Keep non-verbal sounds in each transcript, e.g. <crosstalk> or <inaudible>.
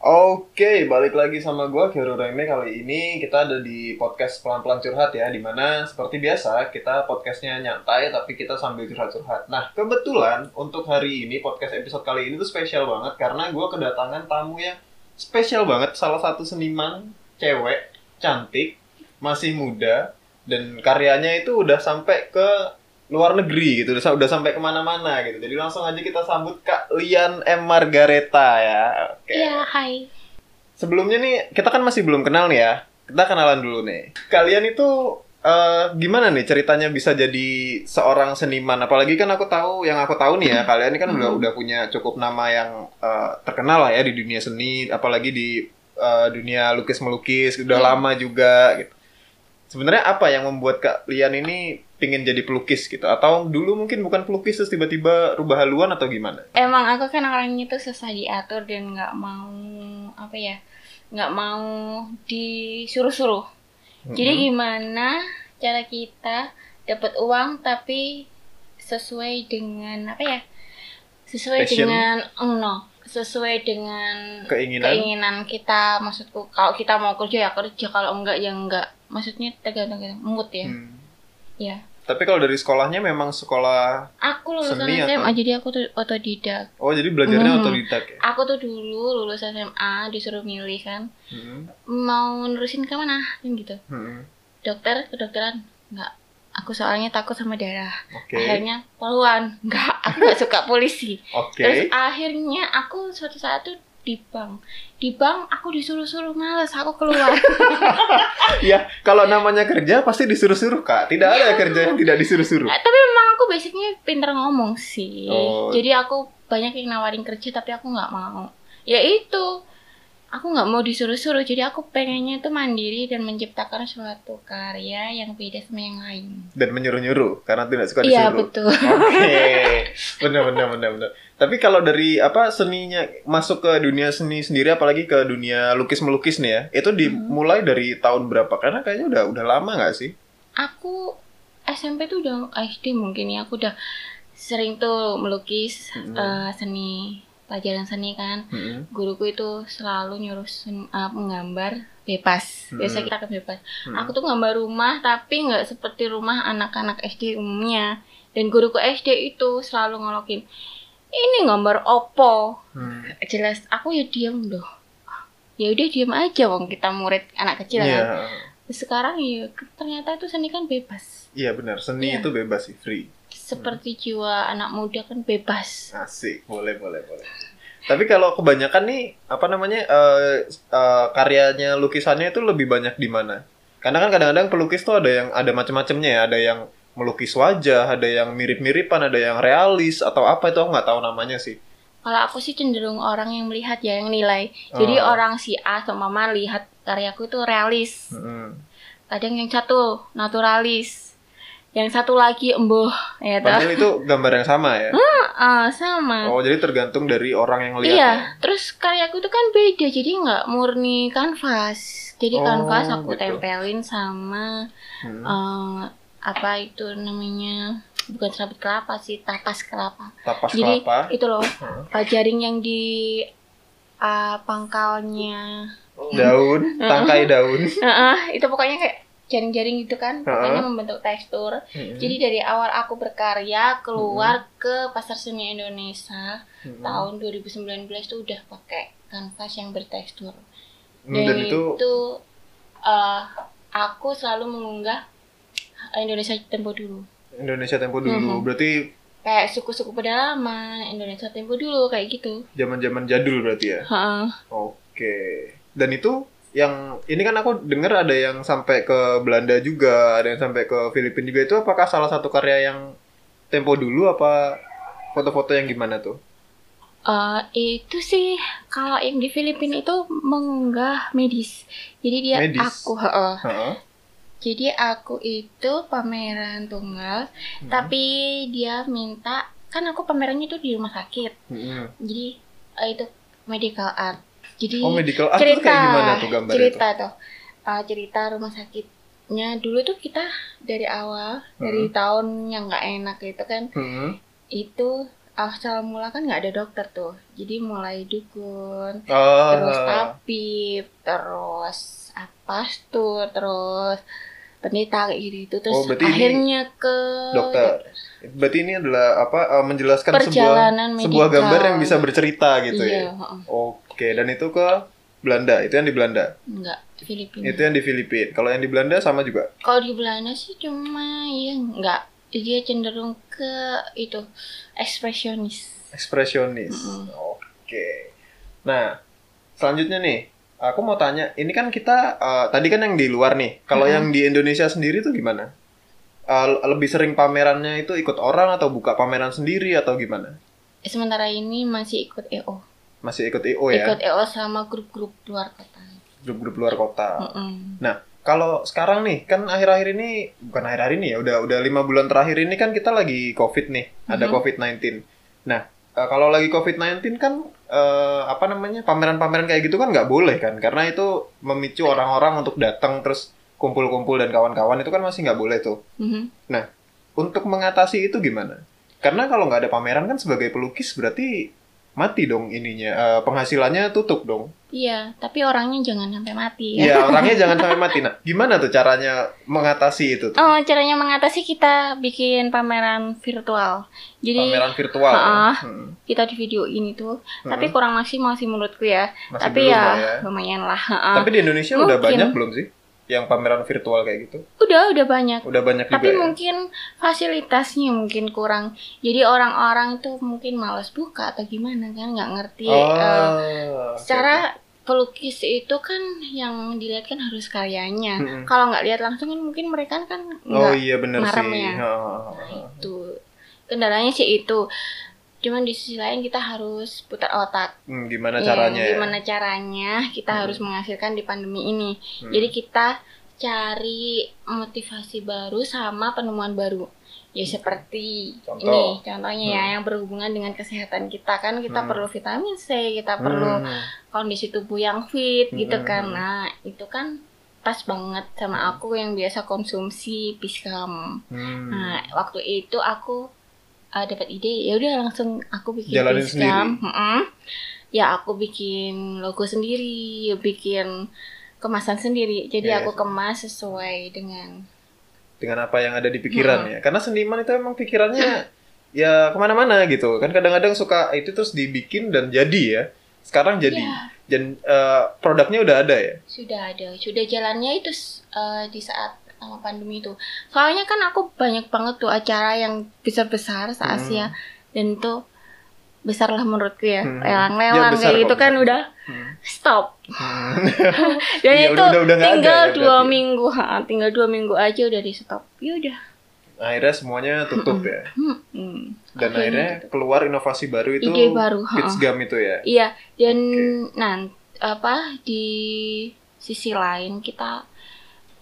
Oke, balik lagi sama gua Kiro Reme kali ini kita ada di podcast pelan-pelan curhat ya, di mana seperti biasa kita podcastnya nyantai tapi kita sambil curhat-curhat. Nah kebetulan untuk hari ini podcast episode kali ini tuh spesial banget karena gua kedatangan tamu yang spesial banget, salah satu seniman cewek cantik, masih muda dan karyanya itu udah sampai ke luar negeri gitu, udah, udah sampai ke mana-mana gitu. Jadi langsung aja kita sambut Kak Lian M Margareta ya. Oke. Iya, hai. Sebelumnya nih, kita kan masih belum kenal nih ya. Kita kenalan dulu nih. Kalian itu eh, gimana nih ceritanya bisa jadi seorang seniman? Apalagi kan aku tahu, yang aku tahu nih ya, kalian ini kan udah udah punya cukup nama yang eh, terkenal lah ya di dunia seni, apalagi di eh, dunia lukis melukis, udah Iya. lama juga gitu. Sebenarnya apa yang membuat kalian ini pingin jadi pelukis gitu? Atau dulu mungkin bukan pelukis terus tiba-tiba rubah haluan atau gimana? Emang aku kan orangnya tuh susah diatur dan nggak mau apa ya, nggak mau disuruh-suruh. Jadi Mm-mm. gimana cara kita dapat uang tapi sesuai dengan apa ya? Sesuai Passion? dengan oh, no, sesuai dengan keinginan? keinginan kita. Maksudku kalau kita mau kerja ya kerja, kalau enggak ya enggak. Maksudnya tergantung mood ya. Hmm. Ya. Tapi kalau dari sekolahnya memang sekolah Aku lulusan Seni SMA atau- jadi aku tuh otodidak. Oh jadi belajarnya Hmm. otodidak ya? Aku tuh dulu lulus SMA disuruh milih kan Hmm. mau nerusin ke mana kan gitu. Hmm. Dokter, kedokteran enggak. Aku soalnya takut sama darah. Oke. Akhirnya poluan. Enggak, aku enggak suka polisi. Oke. Terus akhirnya aku suatu saat tuh di bank. Di bank aku disuruh-suruh males, aku keluar. <laughs> Ya kalau namanya kerja pasti disuruh-suruh kak. Tidak ada kerja yang tidak disuruh-suruh. Eh, tapi memang aku basicnya pinter ngomong sih. Oh. Jadi aku banyak yang nawarin kerja tapi aku nggak mau. Ya itu. Aku nggak mau disuruh-suruh. Jadi aku pengennya tuh mandiri dan menciptakan suatu karya yang beda sama yang lain. Dan menyuruh-nyuruh karena tidak suka Iya disuruh. betul. Oke. <laughs> Benar benar benar benar. Tapi kalau dari apa seninya masuk ke dunia seni sendiri apalagi ke dunia lukis melukis nih ya. Itu dimulai dari tahun berapa? Karena kayaknya udah udah lama nggak sih? Aku SMP tuh udah SD mungkin ya. Aku udah sering tuh melukis Hmm. eh, seni pelajaran seni kan. Hmm. guruku itu selalu nyuruh sen- uh, menggambar bebas. Biasa Hmm. kita kan bebas. Hmm. Aku tuh gambar rumah tapi nggak seperti rumah anak-anak SD umumnya. Dan guruku SD itu selalu ngolokin, ini gambar opo. Hmm. Jelas aku ya diam doh. Ya udah diam aja wong kita murid anak kecil Iya. kan. Sekarang ya ternyata itu seni kan bebas. Iya benar. Seni Iya. itu bebas sih, free. Seperti jiwa anak muda kan bebas. Asik, boleh, boleh, boleh. Tapi kalau kebanyakan nih, apa namanya, eh, eh, karyanya, lukisannya itu lebih banyak di mana? Karena kan kadang-kadang pelukis tuh ada yang ada macam-macamnya ya, ada yang melukis wajah, ada yang mirip-miripan, ada yang realis atau apa itu aku nggak tahu namanya sih. Kalau aku sih cenderung orang yang melihat ya yang nilai. Jadi Oh. orang si A atau Mama lihat karyaku itu realis. Mm-mm. Kadang yang satu naturalis. Yang satu lagi embuh ya. Padahal itu gambar yang sama ya. Ah, sama. Oh, jadi tergantung dari orang yang lihat. iya, ya? terus karyaku itu kan beda, jadi nggak murni kanvas. Jadi Oh, kanvas aku gitu. tempelin sama Hmm. eh, apa itu namanya? Bukan serabut kelapa sih, tapas kelapa. Tapas Jadi kelapa. itu loh, Hmm. eh, jaring yang di eh, pangkalnya Daun, tangkai daun. Heeh, <laughs> itu pokoknya kayak jaring-jaring gitu kan, pokoknya Heeh. membentuk tekstur. Hmm. Jadi dari awal aku berkarya keluar ke pasar seni Indonesia Hmm. tahun 2019 tuh udah pakai kanvas yang bertekstur. Hmm, Dan, Dan itu, itu eh, aku selalu mengunggah Indonesia Tempo dulu. Indonesia Tempo dulu. Mhm. Berarti Kayak suku-suku pedalaman, Indonesia Tempo dulu kayak gitu. zaman-zaman jadul berarti ya. Heeh. Oke. Dan itu yang ini kan aku dengar ada yang sampai ke Belanda juga, ada yang sampai ke Filipina juga. Itu apakah salah satu karya yang tempo dulu apa foto-foto yang gimana tuh? Eh, itu sih kalau yang di Filipina itu mengunggah medis. Jadi dia Medis? aku, heeh. Heeh. Jadi aku itu pameran tunggal, Hmm. tapi dia minta kan aku pamerannya itu di rumah sakit. Mm-mm. Jadi eh, itu medical art. Jadi Oh medical art itu cerita kayak gimana tuh gambarnya cerita tuh? tuh. Eh, cerita rumah sakitnya dulu tuh kita dari awal Hmm. dari tahun yang nggak enak itu kan Mm-mm. itu awal mula kan nggak ada dokter tuh. Jadi mulai dukun, Oh. terus tabib, terus apa tuh, terus pendeta kayak gitu itu terus Oh, akhirnya ke dokter. Berarti ini adalah apa eh, menjelaskan sebuah Perjalanan sebuah medikal. gambar yang bisa bercerita gitu iya, ya. Oke, dan itu ke Belanda. Itu yang di Belanda. enggak Filipina. Itu yang di Filipina. Kalau yang di Belanda sama juga. Kalau di Belanda sih cuma ya enggak dia cenderung ke itu ekspresionis. Ekspresionis. Mm-mm. Oke. Nah, selanjutnya nih, aku mau tanya, ini kan kita eh, tadi kan yang di luar nih. Kalau Mm-mm. yang di Indonesia sendiri tuh gimana? Eh, lebih sering pamerannya itu ikut orang atau buka pameran sendiri atau gimana? Sementara ini masih ikut EO. Masih ikut IO ya, Ikut EO sama grup-grup luar kota. grup-grup luar kota. Mm-mm. Kalau sekarang nih, kan akhir-akhir ini bukan akhir-akhir ini ya, udah udah lima bulan terakhir ini kan kita lagi COVID nih, ada Mhm. COVID-19. Nah, eh, kalau lagi COVID-19 kan eh, apa namanya pameran-pameran kayak gitu kan nggak boleh kan, karena itu memicu orang-orang untuk datang terus kumpul-kumpul dan kawan-kawan itu kan masih nggak boleh tuh. Mhm. Untuk mengatasi itu gimana? Karena kalau nggak ada pameran kan sebagai pelukis berarti mati dong ininya, eh, penghasilannya tutup dong. Iya, tapi orangnya jangan sampai mati ya. Iya, orangnya jangan <laughs> sampai mati. Nah, gimana tuh caranya mengatasi itu tuh? Oh, caranya mengatasi kita bikin pameran virtual. Jadi pameran virtual. ya? Ha-ha. Hmm. kita di video ini tuh, Hmm. tapi kurang maksimal sih menurutku ya. Masih tapi belum ya, ya. lumayan lah. ha-ha. Tapi di Indonesia udah Mungkin. banyak belum sih yang pameran virtual kayak gitu? Udah, udah banyak. Udah banyak Tapi juga ya. mungkin fasilitasnya mungkin kurang. Jadi orang-orang tuh mungkin malas buka atau gimana kan, nggak ngerti. Oh, eh, oke, secara pelukis itu kan yang dilihat kan harus karyanya. Mm-mm. Kalau nggak lihat langsung kan mungkin mereka kan. Oh nggak iya bener marem sih. ya. Ha, ha. itu. Kendalanya sih itu. Cuman di sisi lain kita harus putar otak. Hmm, gimana Iya, caranya? ya? Gimana caranya kita Hmm. harus menghasilkan di pandemi ini. Hmm. Jadi kita cari motivasi baru sama penemuan baru. Ya seperti Contoh. ini contohnya ya Hmm. yang berhubungan dengan kesehatan kita kan kita Hmm. perlu vitamin C, kita perlu Hmm. kondisi tubuh yang fit gitu Hmm. kan. Nah, itu kan pas banget sama aku yang biasa konsumsi piskam. Hmm. Nah, waktu itu aku uh, dapat ide, ya udah langsung aku bikin Jalanin piskam. Mm-mm. Ya aku bikin logo sendiri, ya bikin kemasan sendiri. Jadi Iya, aku kemas sesuai dengan Dengan apa yang ada di pikiran Hmm. ya. Karena seniman itu emang pikirannya <laughs> ya ke mana-mana gitu. Kan kadang-kadang suka itu terus dibikin dan jadi ya. Sekarang jadi. Ya, Dan eh, produknya udah ada ya. sudah ada, sudah jalannya itu uh, di saat pertama pandemi itu. Soalnya kan aku banyak banget tuh acara yang besar-besar se Hmm. Asia dan itu besar lah menurutku ya. Hmm. Lelang-lelang Ya, kayak gitu kan besar. udah Hmm. stop. Hmm. Dan <laughs> Iya, itu udah- udah- udah ada tinggal ya dua berarti. minggu, ha, tinggal dua minggu aja udah di stop. Ya udah. akhirnya semuanya tutup ya. Hmm, hmm. Dan Akhirnya akhirnya tutup. keluar inovasi baru itu ide baru. Gum itu ya. Iya, dan Oke. nan apa di sisi lain kita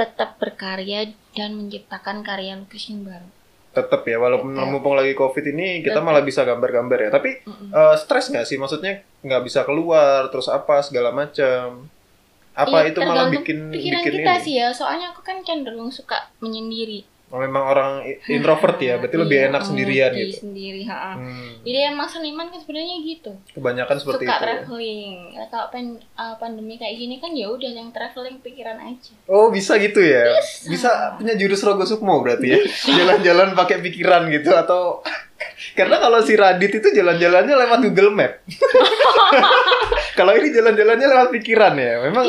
tetap berkarya dan menciptakan karya lukis yang baru. Tetep ya, walaupun Tetep. mumpung lagi covid ini kita Tetep. malah bisa gambar-gambar ya. Tapi Mm-mm. eh, stres nggak sih? Maksudnya nggak bisa keluar, terus apa segala macam. Apa Iya, itu malah tergantung bikin pikiran bikin kita ini? sih ya, soalnya aku kan cenderung suka menyendiri. Oh, memang orang <laughs> introvert ya, berarti lebih Iya, enak sendirian di gitu. Sendiri, ha. Hmm, Jadi emang seniman kan sebenarnya gitu. kebanyakan seperti suka itu. ya. traveling. Ya, Kalau pen- uh, pandemi kayak gini kan ya udah yang traveling pikiran aja. Oh bisa gitu ya? Bisa punya jurus Rogo Sukmo berarti ya? <laughs> Jalan-jalan pakai pikiran gitu atau <laughs> karena kalau si Radit itu jalan-jalannya lewat Google Map. kalau ini jalan-jalannya lewat pikiran ya. Memang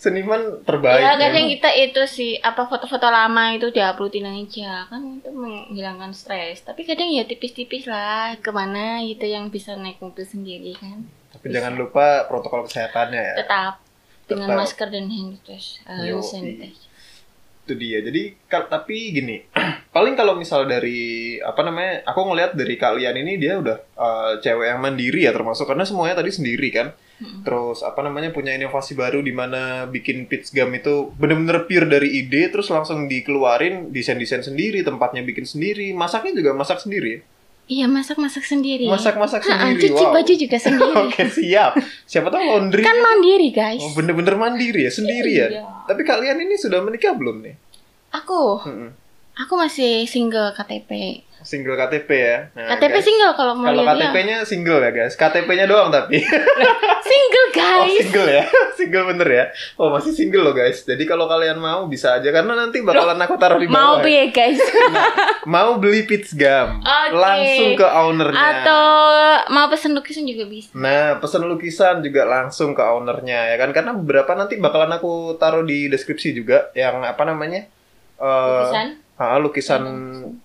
seniman terbaik. ya kadang kita itu sih apa foto-foto lama itu diuploadin aja kan itu menghilangkan stres. Tapi kadang ya tipis-tipis lah ke mana gitu yang bisa naik mobil sendiri kan. Tapi jangan lupa protokol kesehatannya ya. Tetap dengan Tetap. masker dan hand sanitizer. Uh, Yoi. sanitizer. Itu dia. Jadi tapi gini, <clears throat> paling kalau misal dari apa namanya, aku ngelihat dari kalian ini dia udah eh, cewek yang mandiri ya termasuk karena semuanya tadi sendiri kan. Terus apa namanya punya inovasi baru di mana bikin pitch gum itu bener-bener pure dari ide terus langsung dikeluarin desain-desain sendiri, tempatnya bikin sendiri, masaknya juga masak sendiri. Iya masak-masak sendiri. Masak-masak Ha, sendiri. cuci wow. baju juga <laughs> sendiri. Oke, siap. Siapa tahu laundry. kan mandiri guys. Oh, bener-bener mandiri ya, sendirian. Iya. Tapi kalian ini sudah menikah belum nih? Aku, Mm-mm. aku masih single KTP. Single KTP ya. Nah, KTP guys, single kalau mau Kalau ya. KTP-nya single ya guys. KTP-nya doang tapi. <laughs> Single Oh guys. single ya, <laughs> single bener ya. Oh masih single loh guys. Jadi kalau kalian mau bisa aja karena nanti bakalan aku taruh di mau bawah. ya. piye guys? Mau beli pitch gum, Oke. langsung ke ownernya. Atau mau pesen lukisan juga bisa. Nah, pesan lukisan juga langsung ke ownernya ya kan karena beberapa nanti bakalan aku taruh di deskripsi juga yang apa namanya Eh, Lukisan. Ah, lukisan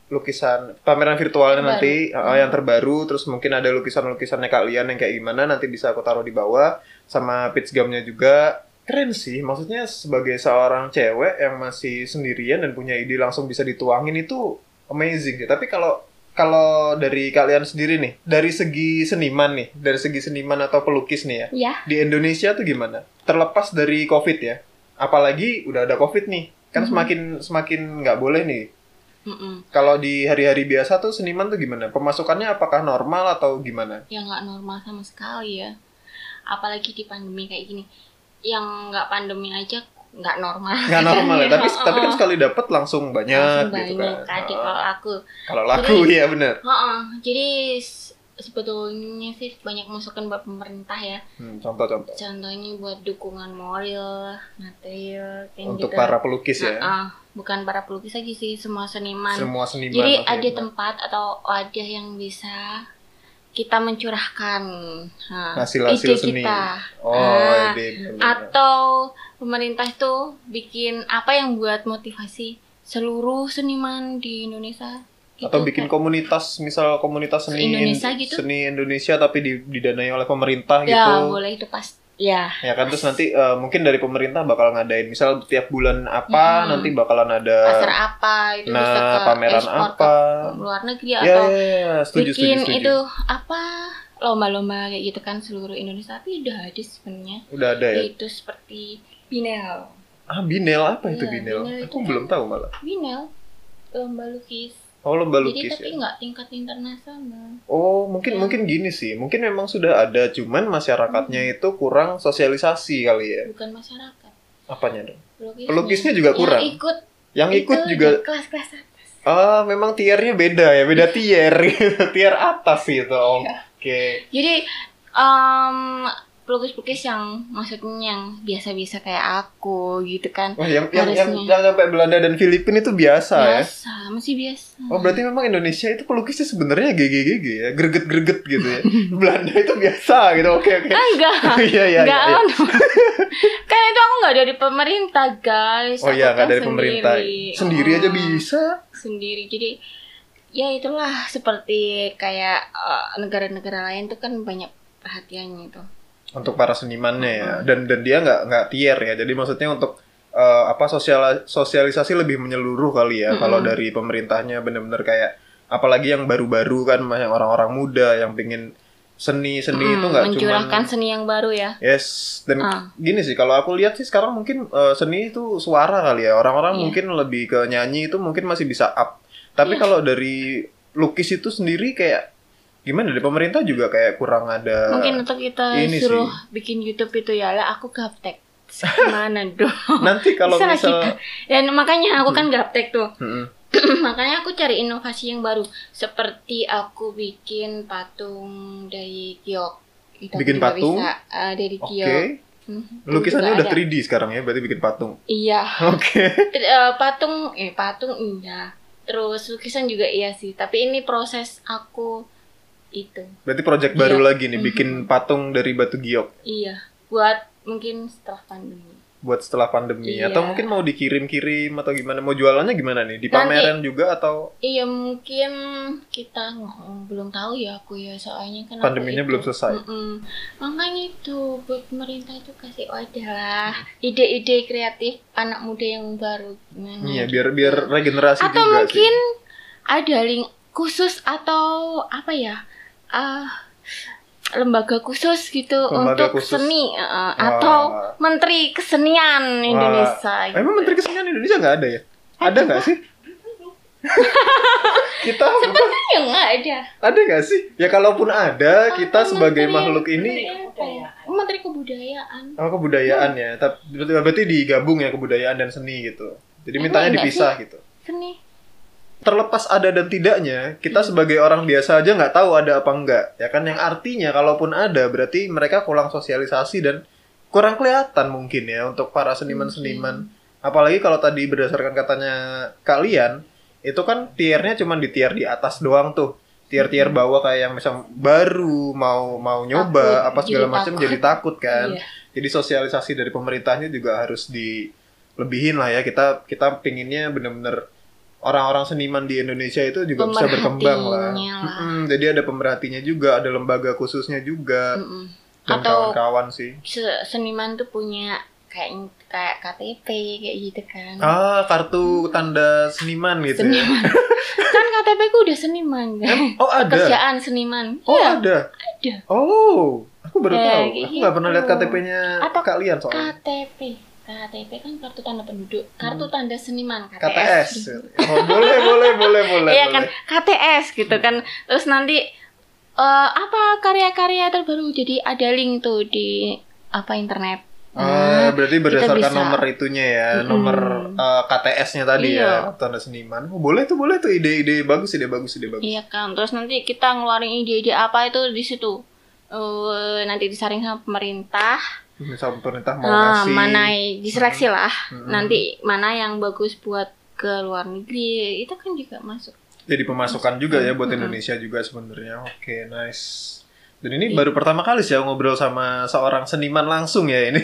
lukisan pameran virtualnya Terbaru. nanti. Ah, Hmm. yang terbaru. Terus mungkin ada lukisan-lukisannya kalian yang kayak gimana nanti bisa aku taruh di bawah. Sama pitch gumnya juga. Keren sih. Maksudnya sebagai seorang cewek yang masih sendirian dan punya ide langsung bisa dituangin itu amazing sih. Tapi kalau kalau dari kalian sendiri nih dari segi seniman nih dari segi seniman atau pelukis nih ya Ya. di Indonesia tuh gimana? Terlepas dari covid ya. Apalagi udah ada covid nih kan Mhm. semakin semakin nggak boleh nih Mm-mm. kalau di hari-hari biasa tuh seniman tuh gimana? Pemasukannya apakah normal atau gimana? Ya nggak normal sama sekali ya. Apalagi di pandemi kayak gini. Yang nggak pandemi aja nggak normal. Nggak normal ya, <laughs> tapi tapi kan Heeh. sekali dapat langsung banyak Langsung gitu banyak kan. Ah, kalau aku. Kalau laku ya bener. Heeh, jadi s- sebetulnya sih banyak masukan buat pemerintah ya. Hmm, contoh-contoh Contohnya buat dukungan moral, material, kayak untuk gitu. para pelukis ya. Heeh, bukan para pelukis aja sih, semua seniman. Semua seniman. Jadi oke, ada tempat atau wadah yang bisa kita mencurahkan nah, Hasil-hasil ide seni. kita. Oh, Ah, ide. Atau pemerintah itu bikin apa yang buat motivasi seluruh seniman di Indonesia. Gitu. atau bikin komunitas, misal komunitas seni Se-Indonesia gitu? seni Indonesia tapi di- didanai oleh pemerintah ya gitu. boleh itu pas. Ya. Ya kan terus nanti eh, mungkin dari pemerintah bakal ngadain misal tiap bulan apa Hmm. nanti bakalan ada Pasar apa itu nah, bisa ke pameran apa. ke luar negeri ya, atau ya, ya, setuju, bikin setuju, setuju. itu apa lomba-lomba kayak gitu kan seluruh Indonesia tapi udah ada sebenarnya Udah ada ya. itu seperti Binel Ah, Binel apa itu Iya, Binel? Binel Aku itu belum tahu malah. Binel lomba lukis Oh, lomba jadi lukis tapi ya. nggak tingkat internasional Oh, mungkin Ya. mungkin gini sih. Mungkin memang sudah ada, cuman masyarakatnya Hmm. itu kurang sosialisasi kali ya. bukan masyarakat Apanya dong? pelukisnya, Pelukisnya juga kurang. yang ikut Yang ikut juga kelas-kelas atas ah memang tiernya beda ya, beda tier <laughs> tier atas gitu. Oke. jadi em, pelukis-pelukis yang maksudnya yang biasa-biasa kayak aku gitu kan Wah, yang yang yang, yang sampai Belanda dan Filipina itu biasa, ya. biasa masih biasa Oh, berarti memang Indonesia itu pelukisnya sebenarnya GGGG ya, greget-greget gitu ya. <laughs> Belanda itu biasa gitu. Oke, oke. Ah, enggak <laughs> Iya, iya, Enggak, iya. iya. <laughs> kan itu aku nggak dari pemerintah guys. Oh iya, nggak kan dari pemerintah. sendiri. Sendiri aja Oh, bisa. Sendiri, jadi ya itulah seperti kayak eh, negara-negara lain tuh kan banyak perhatiannya itu. Untuk para senimannya ya dan dan dia nggak nggak tier ya jadi maksudnya untuk eh, apa sosial sosialisasi lebih menyeluruh kali ya Mm-mm. kalau dari pemerintahnya bener-bener kayak apalagi yang baru-baru kan yang orang-orang muda yang pingin seni seni Mm, itu nggak mencurahkan cuma seni yang baru ya. yes dan Ah. gini sih kalau aku lihat sih sekarang mungkin eh, seni itu suara kali ya orang-orang Iya. mungkin lebih ke nyanyi itu mungkin masih bisa up tapi Iya. kalau dari lukis itu sendiri kayak gimana dari pemerintah juga kayak kurang ada Mungkin untuk kita ini suruh sih. bikin YouTube itu ya lah aku gaptek. <laughs> Gimana dong? nanti kalau Bisa misal kita. Dan makanya aku kan gaptek tuh. Mm-mm. <clears throat> makanya aku cari inovasi yang baru seperti aku bikin patung dari giok Itu Bikin patung? bisa, eh, dari giok Mhm, itu Lukisannya juga udah ada. 3D sekarang ya, berarti bikin patung. iya <laughs> Oke. Ter- eh, patung eh patung iya terus lukisan juga iya sih tapi ini proses aku itu Berarti project Iya. baru lagi nih, Mhm. bikin patung dari batu giok iya buat mungkin setelah pandemi buat setelah pandemi. Iya. Atau mungkin mau dikirim-kirim atau gimana? Mau jualannya gimana nih? Di Nanti. pameran juga atau iya mungkin kita belum tahu ya aku ya soalnya kan pandeminya itu- belum selesai? Mm-mm. Makanya itu buat pemerintah itu kasih wadah lah ide-ide kreatif anak muda yang baru gimana Iya, biar biar regenerasi atau juga mungkin sih. ada link khusus atau apa ya ah lembaga khusus gitu Lembaga untuk khusus. seni uh, atau menteri kesenian Indonesia gitu. Emang Menteri Kesenian Indonesia nggak ada ya? Ada nggak sih? <laughs> kita ya nggak ada ada nggak sih? Ya kalaupun ada, kita Apa sebagai menteri- makhluk ini menteri ya? menteri kebudayaan Oh kebudayaan ya, tapi berarti digabung ya kebudayaan dan seni gitu. Jadi Emang mintanya enggak dipisah gitu. seni terlepas ada dan tidaknya kita sebagai orang biasa aja nggak tahu ada apa enggak ya kan? Yang artinya kalaupun ada berarti mereka kurang sosialisasi dan kurang kelihatan mungkin ya untuk para seniman-seniman. Apalagi kalau tadi berdasarkan katanya kalian itu kan tiernya cuma di tier di atas doang tuh. Tier-tier bawah kayak yang misal baru mau mau nyoba Takut, apa segala macam jadi takut kan. Iya. jadi sosialisasi dari pemerintahnya juga harus dilebihin lah ya. Kita kita pinginnya bener-bener orang-orang seniman di Indonesia itu juga bisa berkembang lah. Lah. Mm-mm, jadi ada pemerhatinya juga, ada lembaga khususnya juga Mm-mm. dan Atau kawan-kawan sih. se- seniman tuh punya kayak kayak KTP kayak gitu kan. Ah, kartu tanda seniman gitu. ya. seniman. <laughs> kan KTP ku udah seniman kan. Oh ada. Pekerjaan seniman. Oh Iya, ada. ada. Oh, aku baru Ya, tahu. kayak Aku nggak pernah lihat gitu. KTP-nya Atau kalian soalnya. KTP. KTP kan kartu tanda penduduk, kartu tanda seniman KTS. KTS. <laughs> Oh, boleh, boleh, boleh, boleh. Iya kan. KTS gitu kan. Terus nanti eh, apa karya-karya terbaru jadi ada link tuh di apa internet. Ah, Nah, berarti berdasarkan bisa. nomor itunya ya, Mm-mm. nomor eh, KTS-nya tadi Iya. ya, tanda seniman. Oh, boleh tuh, boleh tuh ide-ide bagus, ide bagus, ide bagus. Iya kan. Terus nanti kita ngeluarin ide-ide apa itu di situ. Eh, nanti disaring sama pemerintah. Misal pemerintah mau Nah, ngasih mana diseleksi lah. Mm-mm. Nanti mana yang bagus buat ke luar negeri itu kan juga masuk. jadi pemasukan juga ya buat Mm-mm. Indonesia juga sebenarnya. Oke, nice. Dan ini Iya. baru pertama kali sih aku ngobrol sama seorang seniman langsung ya ini.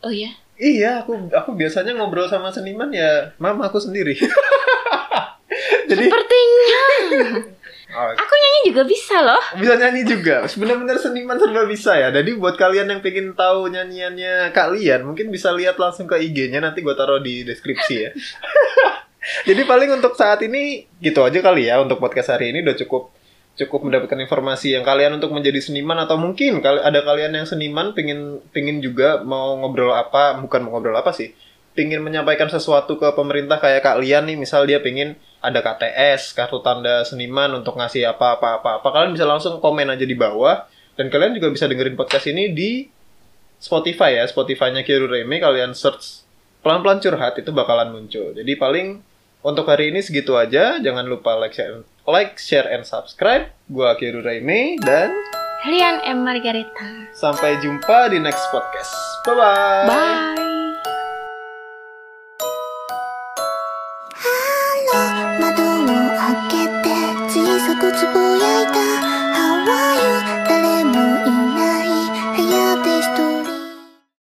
Oh ya, iya, aku aku biasanya ngobrol sama seniman ya mama aku sendiri. <laughs> Jadi sepertinya oh, aku nyanyi juga bisa loh. bisa nyanyi juga. Benar-benar seniman serba bisa ya. Jadi buat kalian yang pengen tahu nyanyiannya kalian, mungkin bisa lihat langsung ke IG-nya nanti gua taruh di deskripsi ya. <laughs> Jadi paling untuk saat ini gitu aja kali ya untuk podcast hari ini udah cukup cukup mendapatkan informasi yang kalian untuk menjadi seniman atau mungkin ada kalian yang seniman pingin pingin juga mau ngobrol apa bukan mau ngobrol apa sih pingin menyampaikan sesuatu ke pemerintah kayak kalian nih misal dia pingin ada KTS kartu tanda seniman untuk ngasih apa apa apa apa kalian bisa langsung komen aja di bawah. Dan kalian juga bisa dengerin podcast ini di Spotify ya Spotify-nya Kiru Reme. Kalian search pelan-pelan curhat itu bakalan muncul. Jadi paling untuk hari ini segitu aja. Jangan lupa like share like share and subscribe. Gua Kiru Reme dan Rian M. Margareta. sampai jumpa di next podcast. Bye bye Bye.